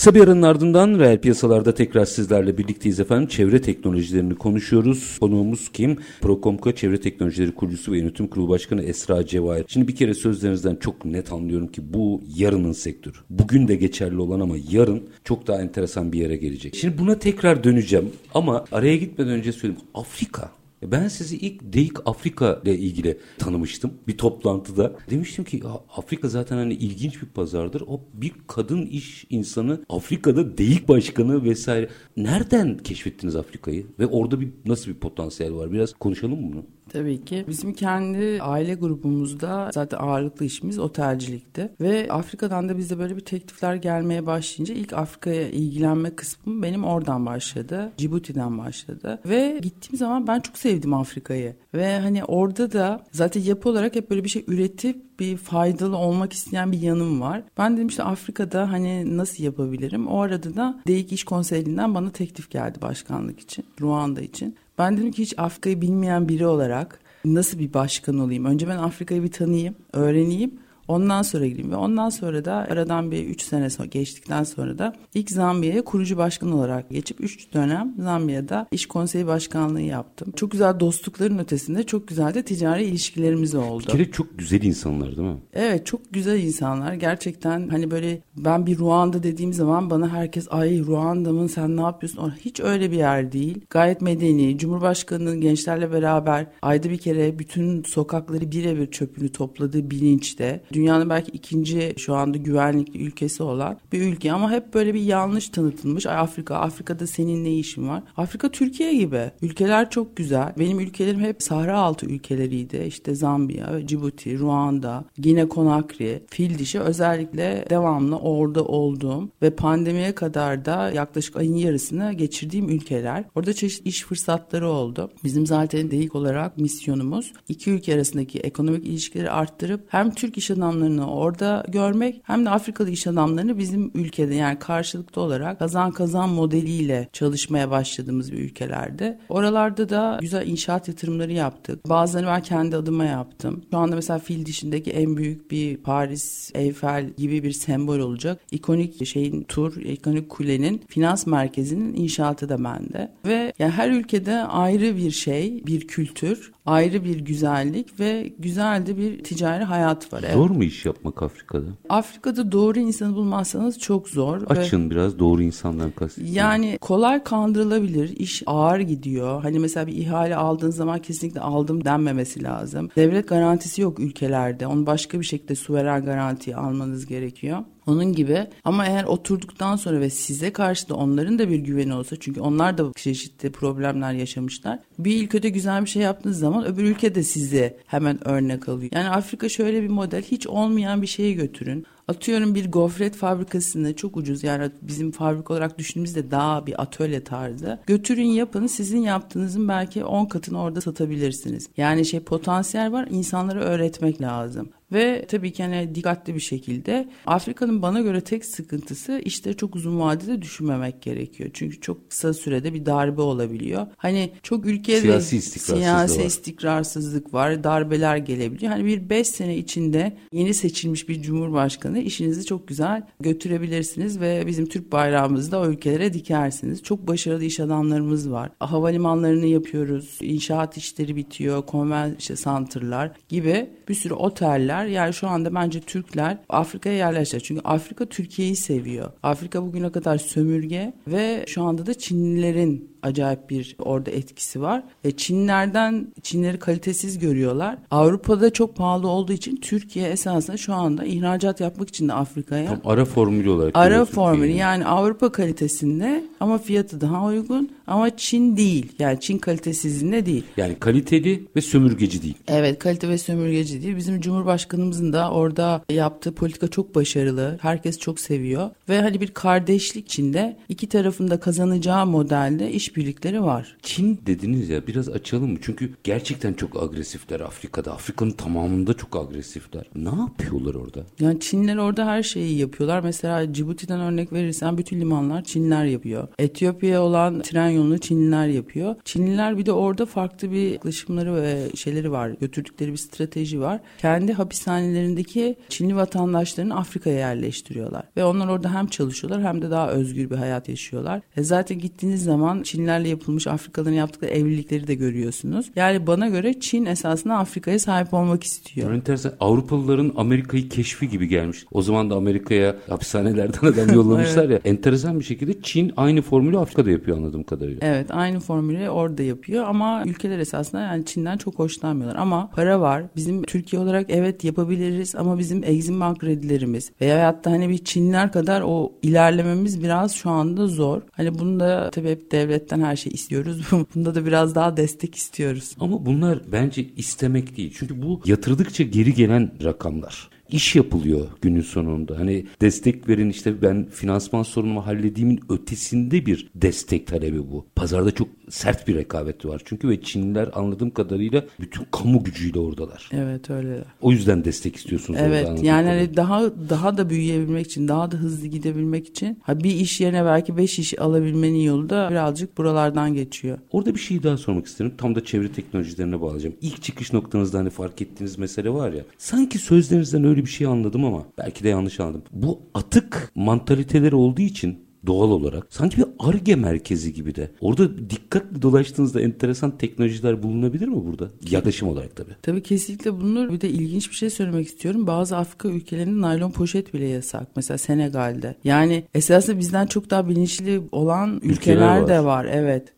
Kısa aranın ardından reel piyasalarda tekrar sizlerle birlikteyiz efendim. Çevre teknolojilerini konuşuyoruz. Konuğumuz kim? Procomco Çevre Teknolojileri kurucusu ve yönetim kurulu başkanı Esra Cevahir. Şimdi bir kere sözlerinizden çok net anlıyorum ki bu yarının sektörü. Bugün de geçerli olan ama yarın çok daha enteresan bir yere gelecek. Şimdi buna tekrar döneceğim ama araya gitmeden önce söyleyeyim. Afrika ben sizi ilk DEİK Afrika ile ilgili tanımıştım bir toplantıda. Demiştim ki "Ya Afrika zaten hani ilginç bir pazardır. O bir kadın iş insanı Afrika'da DEİK başkanı vesaire. Nereden keşfettiniz Afrika'yı? Ve orada bir nasıl bir potansiyel var? Biraz konuşalım mı bunu? Tabii ki. Bizim kendi aile grubumuzda zaten ağırlıklı işimiz otelcilikti. Ve Afrika'dan da bize böyle bir teklifler gelmeye başlayınca ilk Afrika'ya ilgilenme kısmım benim oradan başladı. Cibuti'den başladı. Ve gittiğim zaman ben çok sevdim Afrika'yı. Ve hani orada da zaten yapı olarak hep böyle bir şey üretip bir faydalı olmak isteyen bir yanım var. Ben dedim işte Afrika'da hani nasıl yapabilirim? O arada da DEİK İş Konseyi'nden bana teklif geldi başkanlık için, Ruanda için. Ben dedim ki hiç Afrika'yı bilmeyen biri olarak nasıl bir başkan olayım? Önce ben Afrika'yı bir tanıyayım, öğreneyim. Ondan sonra gireyim ve ondan sonra da aradan bir 3 sene geçtikten sonra da ilk Zambiya'ya kurucu başkan olarak geçip 3 dönem Zambiya'da iş konseyi başkanlığı yaptım. Çok güzel dostlukların ötesinde çok güzel de ticari ilişkilerimiz oldu. Bir kere çok güzel insanlar değil mi? Evet çok güzel insanlar gerçekten hani böyle ben bir Ruanda dediğim zaman bana herkes ay Ruanda mı sen ne yapıyorsun? Hiç öyle bir yer değil. Gayet medeni. Cumhurbaşkanının gençlerle beraber ayda bir kere bütün sokakları birebir çöpünü topladığı bilinçte. Dünyanın belki ikinci şu anda güvenlikli ülkesi olan bir ülke ama hep böyle bir yanlış tanıtılmış. Ay Afrika, Afrika'da senin ne işin var? Afrika Türkiye gibi. Ülkeler çok güzel. Benim ülkelerim hep Sahra altı ülkeleriydi. İşte Zambiya, Cibuti, Ruanda, Gine Konakri, Fil dişi özellikle devamlı orada olduğum ve pandemiye kadar da yaklaşık ayın yarısını geçirdiğim ülkeler. Orada çeşitli iş fırsatları oldu. Bizim zaten DEİK olarak misyonumuz iki ülke arasındaki ekonomik ilişkileri arttırıp hem Türk iş adamları adamlarını orada görmek hem de Afrikalı iş adamlarını bizim ülkede yani karşılıklı olarak kazan kazan modeliyle çalışmaya başladığımız bir ülkelerde. Oralarda da güzel inşaat yatırımları yaptık. Bazılarını ben kendi adıma yaptım. Şu anda mesela fil dişindeki en büyük bir Paris Eiffel gibi bir sembol olacak. İkonik şeyin tur, ikonik kulenin finans merkezinin inşaatı da bende. Ve yani her ülkede ayrı bir şey, bir kültür, ayrı bir güzellik ve güzel de bir ticari hayat var. Zor mu iş yapmak Afrika'da? Afrika'da doğru insanı bulmazsanız çok zor. Açın ve biraz doğru insandan kastediyorum. Yani kolay kandırılabilir, iş ağır gidiyor. Hani mesela bir ihale aldığın zaman kesinlikle aldım denmemesi lazım. Devlet garantisi yok ülkelerde. Onu başka bir şekilde suveren garanti almanız gerekiyor. Onun gibi ama eğer oturduktan sonra ve size karşı da onların da bir güveni olsa çünkü onlar da çeşitli problemler yaşamışlar. Bir ülkede güzel bir şey yaptığınız zaman öbür ülke de sizi hemen örnek alıyor. Yani Afrika şöyle bir model hiç olmayan bir şeyi götürün. Atıyorum bir gofret fabrikasını çok ucuz yani bizim fabrika olarak düşündüğümüzde daha bir atölye tarzı. Götürün yapın sizin yaptığınızın belki 10 katını orada satabilirsiniz. Yani şey potansiyel var insanlara öğretmek lazım. Ve tabii ki hani dikkatli bir şekilde Afrika'nın bana göre tek sıkıntısı işte çok uzun vadede düşünmemek gerekiyor. Çünkü çok kısa sürede bir darbe olabiliyor. Hani çok ülkede siyasi istikrarsızlık siyasi var. istikrarsızlık var. Darbeler gelebiliyor. Hani bir beş sene içinde yeni seçilmiş bir cumhurbaşkanı işinizi çok güzel götürebilirsiniz ve bizim Türk bayrağımızı da o ülkelere dikersiniz. Çok başarılı iş adamlarımız var. Havalimanlarını yapıyoruz. İnşaat işleri bitiyor. Konvensyon center'lar gibi bir sürü oteller. Yani şu anda bence Türkler Afrika'ya yerleşecek. Çünkü Afrika Türkiye'yi seviyor. Afrika bugüne kadar sömürge ve şu anda da Çinlilerin acayip bir orada etkisi var. E, Çinlerden Çinleri kalitesiz görüyorlar. Avrupa'da çok pahalı olduğu için Türkiye esasında şu anda ihracat yapmak için de Afrika'ya Tam ara formülü olarak. ara formülü yani Avrupa kalitesinde ama fiyatı daha uygun ama Çin değil. Yani Çin kalitesizliğinde değil. Yani kaliteli ve sömürgeci değil. Evet kalite ve sömürgeci değil. Bizim Cumhurbaşkanımızın da orada yaptığı politika çok başarılı. Herkes çok seviyor. Ve hani bir kardeşlik içinde iki tarafında kazanacağı modelde işbirlikleri var. Çin dediniz ya biraz açalım mı? Çünkü gerçekten çok agresifler Afrika'da. Afrika'nın tamamında çok agresifler. Ne yapıyorlar orada? Yani Çinler orada her şeyi yapıyorlar. Mesela Cibuti'den örnek verirsen bütün limanlar Çinler yapıyor. Etiyopya'ya olan tren yolunu Çinliler yapıyor. Çinliler bir de orada farklı bir yaklaşımları ve şeyleri var. Götürdükleri bir strateji var. Kendi hapishanelerindeki Çinli vatandaşlarını Afrika'ya yerleştiriyorlar. Ve onlar orada hem çalışıyorlar hem de daha özgür bir hayat yaşıyorlar. E zaten gittiğiniz zaman Çinlerle yapılmış Afrikalıların yaptıkları evlilikleri de görüyorsunuz. Yani bana göre Çin esasında Afrika'ya sahip olmak istiyor. Yani enteresan. Avrupalıların Amerika'yı keşfi gibi gelmiş. O zaman da Amerika'ya hapishanelerden adam yollamışlar ya. Enteresan bir şekilde Çin aynı formülü Afrika'da yapıyor anladığım kadarıyla. Evet aynı formülü orada yapıyor ama ülkeler esasında yani Çin'den çok hoşlanmıyorlar. Ama para var. Bizim Türkiye olarak evet yapabiliriz ama bizim Exim Bank kredilerimiz veya hatta hani bir Çinler kadar o ilerlememiz biraz şu anda zor. Hani bunda tabii hep devletten her şey istiyoruz. bunda da biraz daha destek istiyoruz. Ama bunlar bence istemek değil. Çünkü bu yatırdıkça geri gelen rakamlar. İş yapılıyor günün sonunda. Hani destek verin işte ben finansman sorunumu hallediğimin ötesinde bir destek talebi bu. Pazarda çok sert bir rekabet var çünkü ve Çinliler anladığım kadarıyla bütün kamu gücüyle oradalar. Evet öyle. O yüzden destek istiyorsunuz. Evet yani kadarıyla. hani daha daha da büyüyebilmek için daha da hızlı gidebilmek için ha bir iş yerine belki beş iş alabilmenin yolu da birazcık buralardan geçiyor. Orada bir şey daha sormak isterim. Tam da çevre teknolojilerine bağlayacağım. İlk çıkış noktanızda hani fark ettiğiniz mesele var ya. Sanki sözlerinizden öyle bir şey anladım ama belki de yanlış anladım. Bu atık mantaliteleri olduğu için doğal olarak sanki bir arge merkezi gibi de. Orada dikkatli dolaştığınızda enteresan teknolojiler bulunabilir mi burada? Yaklaşım olarak tabii. Tabii kesinlikle bunlar bir de ilginç bir şey söylemek istiyorum. Bazı Afrika ülkelerinde naylon poşet bile yasak. Mesela Senegal'de. Yani esasında bizden çok daha bilinçli olan ülkeler, Ülkeler var. de var. Evet.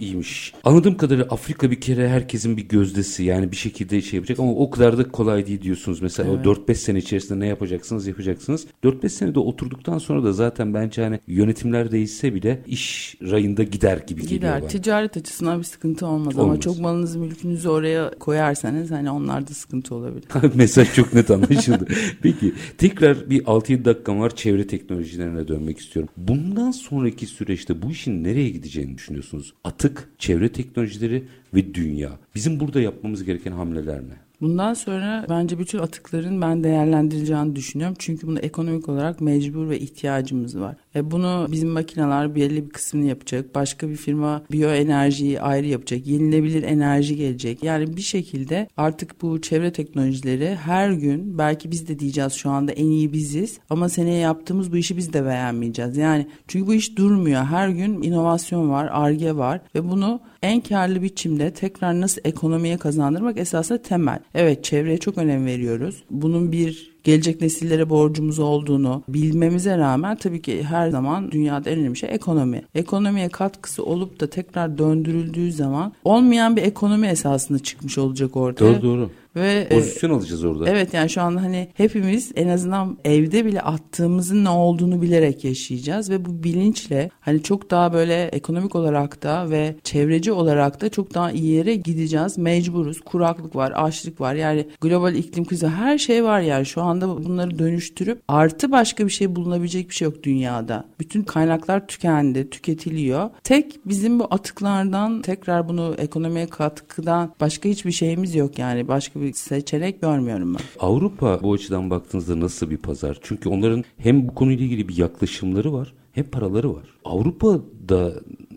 İyiymiş. Anladığım kadarıyla Afrika bir kere herkesin bir gözdesi yani bir şekilde şey yapacak ama o kadar da kolay değil diyorsunuz. Mesela o 4-5 sene içerisinde ne yapacaksınız yapacaksınız. 4-5 senede oturduktan sonra da zaten bence hani yönetimler değişse bile iş rayında gider gibi geliyor Gider. bana. Ticaret açısından bir sıkıntı olmaz, ama Olmaz. çok malınızı mülkünüzü oraya koyarsanız hani onlarda sıkıntı olabilir. Mesaj çok net anlaşıldı. Peki tekrar bir 6-7 dakikam var çevre teknolojilerine dönmek istiyorum. Bundan sonraki süreçte bu işin nereye gideceğini düşünüyorsunuz? Atık, çevre teknolojileri ve dünya. Bizim burada yapmamız gereken hamleler ne? Bundan sonra bence bütün atıkların ben değerlendireceğini düşünüyorum. Çünkü bunu ekonomik olarak mecbur ve ihtiyacımız var. E bunu bizim makineler belli bir kısmını yapacak. Başka bir firma biyoenerjiyi ayrı yapacak. Yenilebilir enerji gelecek. Yani bir şekilde artık bu çevre teknolojileri her gün belki biz de diyeceğiz şu anda en iyi biziz ama seneye yaptığımız bu işi biz de beğenmeyeceğiz. Yani çünkü bu iş durmuyor. Her gün inovasyon var, arge var ve bunu en karlı biçimde tekrar nasıl ekonomiye kazandırmak esasında temel. Evet çevreye çok önem veriyoruz. Bunun bir gelecek nesillere borcumuz olduğunu bilmemize rağmen tabii ki her zaman dünyada en önemli şey ekonomi. Ekonomiye katkısı olup da tekrar döndürüldüğü zaman olmayan bir ekonomi esasında çıkmış olacak ortaya. Doğru doğru. Ve Pozisyon e, alacağız orada. Evet yani şu anda hani hepimiz en azından evde bile attığımızın ne olduğunu bilerek yaşayacağız ve bu bilinçle hani çok daha böyle ekonomik olarak da ve çevreci olarak da çok daha iyi yere gideceğiz. Mecburuz. Kuraklık var, açlık var. Yani global iklim krizi her şey var yani şu anda bunları dönüştürüp artı başka bir şey bulunabilecek bir şey yok dünyada. Bütün kaynaklar tükendi, tüketiliyor. Tek bizim bu atıklardan tekrar bunu ekonomiye katkıdan başka hiçbir şeyimiz yok yani. Başka bir seçenek görmüyorum ben. Avrupa bu açıdan baktığınızda nasıl bir pazar? Çünkü onların hem bu konuyla ilgili bir yaklaşımları var hem paraları var. Avrupa'da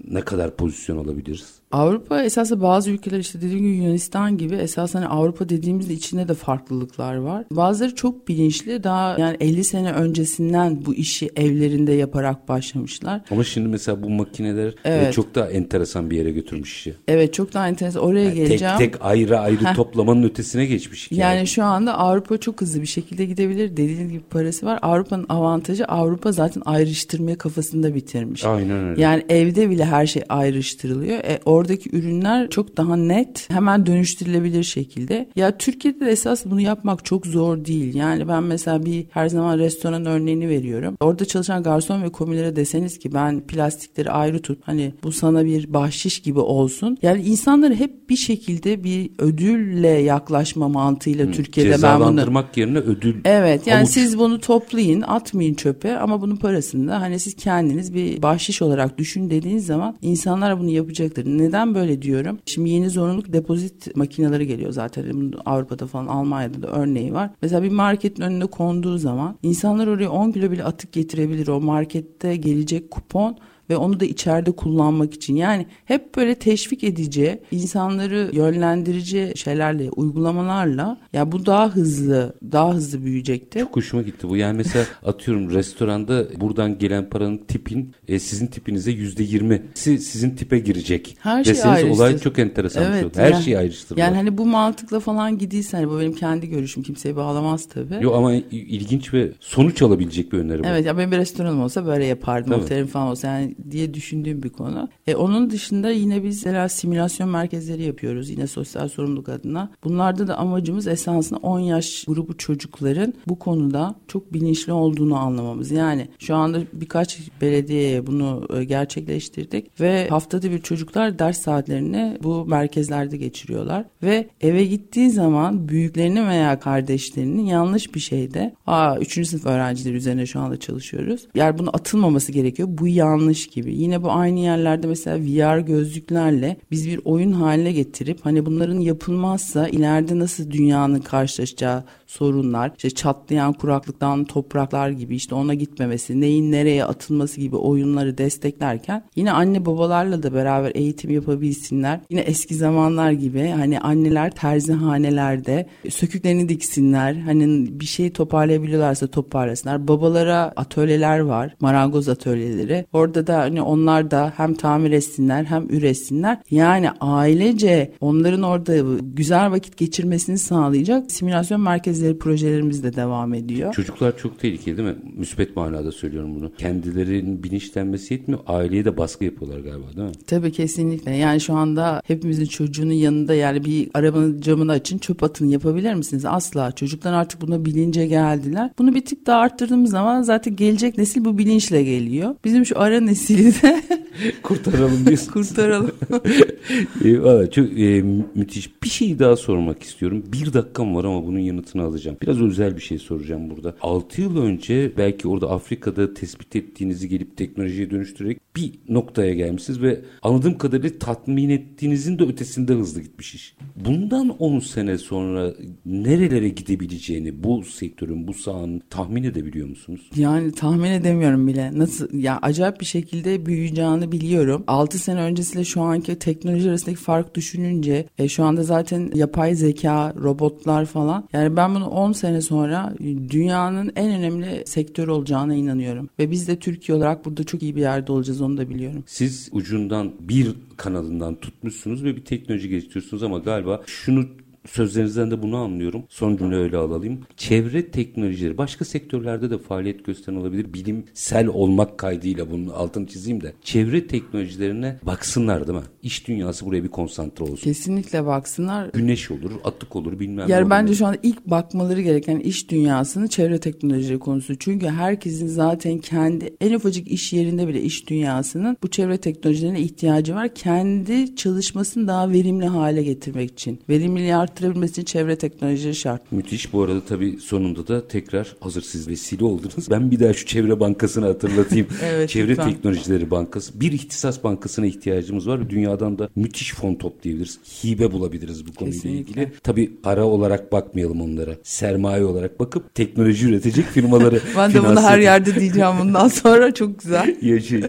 ne kadar pozisyon alabiliriz? Avrupa esasında bazı ülkeler işte dediğim gibi Yunanistan gibi esas hani Avrupa dediğimizde içinde de farklılıklar var. Bazıları çok bilinçli daha yani 50 sene öncesinden bu işi evlerinde yaparak başlamışlar. Ama şimdi mesela bu makineler e, evet. çok daha enteresan bir yere götürmüş işi. Evet çok daha enteresan. Oraya yani geleceğim. Tek tek ayrı ayrı toplamanın ötesine geçmiş. Yani. yani şu anda Avrupa çok hızlı bir şekilde gidebilir. Dediğiniz gibi parası var. Avrupa'nın avantajı Avrupa zaten ayrıştırmaya kafasında bitirmiş. Aynen öyle. Yani evde bile her şey ayrıştırılıyor. E, oradaki ürünler çok daha net, hemen dönüştürülebilir şekilde. Ya Türkiye'de de esas bunu yapmak çok zor değil. Yani ben mesela bir her zaman restoran örneğini veriyorum. Orada çalışan garson ve komilere deseniz ki ben plastikleri ayrı tut. Hani bu sana bir bahşiş gibi olsun. Yani insanları hep bir şekilde bir ödülle yaklaşma mantığıyla hmm, Türkiye'de ben bunu... Cezalandırmak yerine ödül. Evet yani havuç. siz bunu toplayın atmayın çöpe ama bunun parasını da hani siz kendiniz bir bahşiş olarak düşün dediğiniz zaman insanlar bunu yapacaktır. Neden böyle diyorum? Şimdi yeni zorunluluk depozit makineleri geliyor zaten. Avrupa'da falan Almanya'da da örneği var. Mesela bir marketin önüne konduğu zaman insanlar oraya 10 kilo bile atık getirebilir. O markette gelecek kupon ve onu da içeride kullanmak için. Yani hep böyle teşvik edici, insanları yönlendirici şeylerle, uygulamalarla ya bu daha hızlı, daha hızlı büyüyecektir. Çok hoşuma gitti bu. Yani mesela atıyorum restoranda buradan gelen paranın tipin e, sizin tipinize yüzde yirmi sizin tipe girecek. Her şey ayrıştır. olay çok enteresan evet, bir şey. Her yani, şeyi ayrıştırıyor. Yani hani bu mantıkla falan gidiysen hani bu benim kendi görüşüm kimseye bağlamaz tabii. Yok ama ilginç ve sonuç alabilecek bir öneri bu. Evet ya benim bir restoranım olsa böyle yapardım. Tabii. Otelim falan olsa yani diye düşündüğüm bir konu. E, onun dışında yine biz mesela simülasyon merkezleri yapıyoruz yine sosyal sorumluluk adına. Bunlarda da amacımız esasında 10 yaş grubu çocukların bu konuda çok bilinçli olduğunu anlamamız. Yani şu anda birkaç belediyeye bunu e, gerçekleştirdik ve haftada bir çocuklar ders saatlerini bu merkezlerde geçiriyorlar ve eve gittiği zaman büyüklerini veya kardeşlerinin yanlış bir şeyde aa 3. sınıf öğrencileri üzerine şu anda çalışıyoruz. Yani bunu atılmaması gerekiyor. Bu yanlış gibi. Yine bu aynı yerlerde mesela VR gözlüklerle biz bir oyun haline getirip hani bunların yapılmazsa ileride nasıl dünyanın karşılaşacağı sorunlar, işte çatlayan kuraklıktan topraklar gibi işte ona gitmemesi, neyin nereye atılması gibi oyunları desteklerken yine anne babalarla da beraber eğitim yapabilsinler. Yine eski zamanlar gibi hani anneler terzihanelerde söküklerini diksinler. Hani bir şey toparlayabiliyorlarsa toparlasınlar. Babalara atölyeler var, marangoz atölyeleri. Orada da hani onlar da hem tamir etsinler hem üretsinler. Yani ailece onların orada güzel vakit geçirmesini sağlayacak simülasyon merkezleri projelerimiz de devam ediyor. Çocuklar çok tehlikeli değil mi? Müspet manada söylüyorum bunu. Kendilerinin bilinçlenmesi yetmiyor. Aileye de baskı yapıyorlar galiba değil mi? Tabii kesinlikle. Yani şu anda hepimizin çocuğunun yanında yani bir arabanın camını açın çöp atın yapabilir misiniz? Asla. Çocuklar artık buna bilince geldiler. Bunu bir tık daha arttırdığımız zaman zaten gelecek nesil bu bilinçle geliyor. Bizim şu ara nesili de kurtaralım diyorsun. kurtaralım. e, valla çok e, müthiş. Bir şey daha sormak istiyorum. Bir dakikam var ama bunun yanıtını alacağım. Biraz özel bir şey soracağım burada. 6 yıl önce belki orada Afrika'da tespit ettiğinizi gelip teknolojiye dönüştürerek bir noktaya gelmişsiniz ve anladığım kadarıyla tatmin ettiğinizin de ötesinde hızlı gitmiş iş. Bundan 10 sene sonra nerelere gidebileceğini bu sektörün, bu sahanın tahmin edebiliyor musunuz? Yani tahmin edemiyorum bile. Nasıl ya acayip bir şekilde büyüyeceğini biliyorum. 6 sene öncesiyle şu anki teknoloji arasındaki fark düşününce e, şu anda zaten yapay zeka, robotlar falan. Yani ben bunu 10 sene sonra dünyanın en önemli sektörü olacağına inanıyorum. Ve biz de Türkiye olarak burada çok iyi bir yerde olacağız onu da biliyorum. Siz ucundan bir kanalından tutmuşsunuz ve bir teknoloji geliştiriyorsunuz ama galiba şunu sözlerinizden de bunu anlıyorum. Son cümle öyle alalım. Çevre teknolojileri başka sektörlerde de faaliyet gösteren olabilir. Bilimsel olmak kaydıyla bunun altını çizeyim de. Çevre teknolojilerine baksınlar değil mi? İş dünyası buraya bir konsantre olsun. Kesinlikle baksınlar. Güneş olur, atık olur bilmem yani ne bence olur. şu anda ilk bakmaları gereken iş dünyasının çevre teknolojileri konusu. Çünkü herkesin zaten kendi en ufacık iş yerinde bile iş dünyasının bu çevre teknolojilerine ihtiyacı var. Kendi çalışmasını daha verimli hale getirmek için. Verimliliği arttırabilmesi için çevre teknolojileri şart. Müthiş. Bu arada tabii sonunda da tekrar hazır siz vesile oldunuz. Ben bir daha şu Çevre Bankası'nı hatırlatayım. Evet, Çevre lütfen. Teknolojileri Bankası. Bir ihtisas bankasına ihtiyacımız var. Dünyadan da müthiş fon toplayabiliriz. Hibe bulabiliriz bu konuyla Kesinlikle. ilgili. Tabii para olarak bakmayalım onlara. Sermaye olarak bakıp teknoloji üretecek firmaları Ben de bunu her yerde diyeceğim bundan sonra çok güzel. Yaşayın.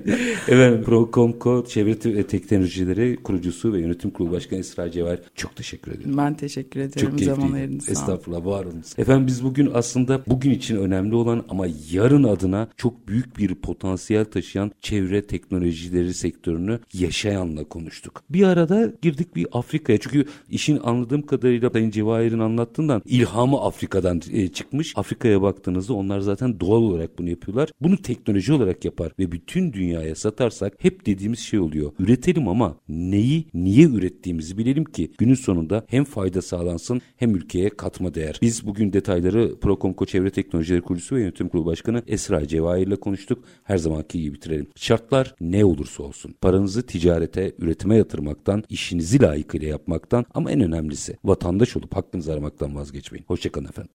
Efendim Procomco Çevre Te- Teknolojileri kurucusu ve yönetim kurulu başkanı Esra Cevher çok teşekkür ederim. Ben teşekkür ederim Çok zaman keyifliydi. ayırdınız. sağ olun. Estağfurullah var olunuz. Efendim biz bugün aslında bugün için önemli olan ama yarın adına çok büyük bir potansiyel taşıyan çevre teknolojileri sektörünü yaşayanla konuştuk. Bir arada girdik bir Afrika'ya. Çünkü işin anladığım kadarıyla Sayın Cevahir'in anlattığından ilhamı Afrika'dan e, çıkmış. Afrika'ya baktığınızda onlar zaten doğal olarak bunu yapıyorlar. Bunu teknoloji olarak yapar ve bütün dünyaya satarsak hep dediğimiz şey oluyor. Üretelim ama neyi niye ürettiğimizi bilelim ki günün sonunda hem fayda sağlansın hem ülkeye katma değer. Biz bugün detayları Procomco Çevre Teknolojileri Kurucusu ve Yönetim Kurulu Başkanı Esra Cevahir ile konuştuk. Her zamanki gibi bitirelim. Şartlar ne olursa olsun. Paranızı ticarete, üretime yatırmaktan, işinizi layıkıyla yapmaktan ama en önemlisi vatandaş olup hakkınızı aramaktan vazgeçmeyin. Hoşçakalın efendim.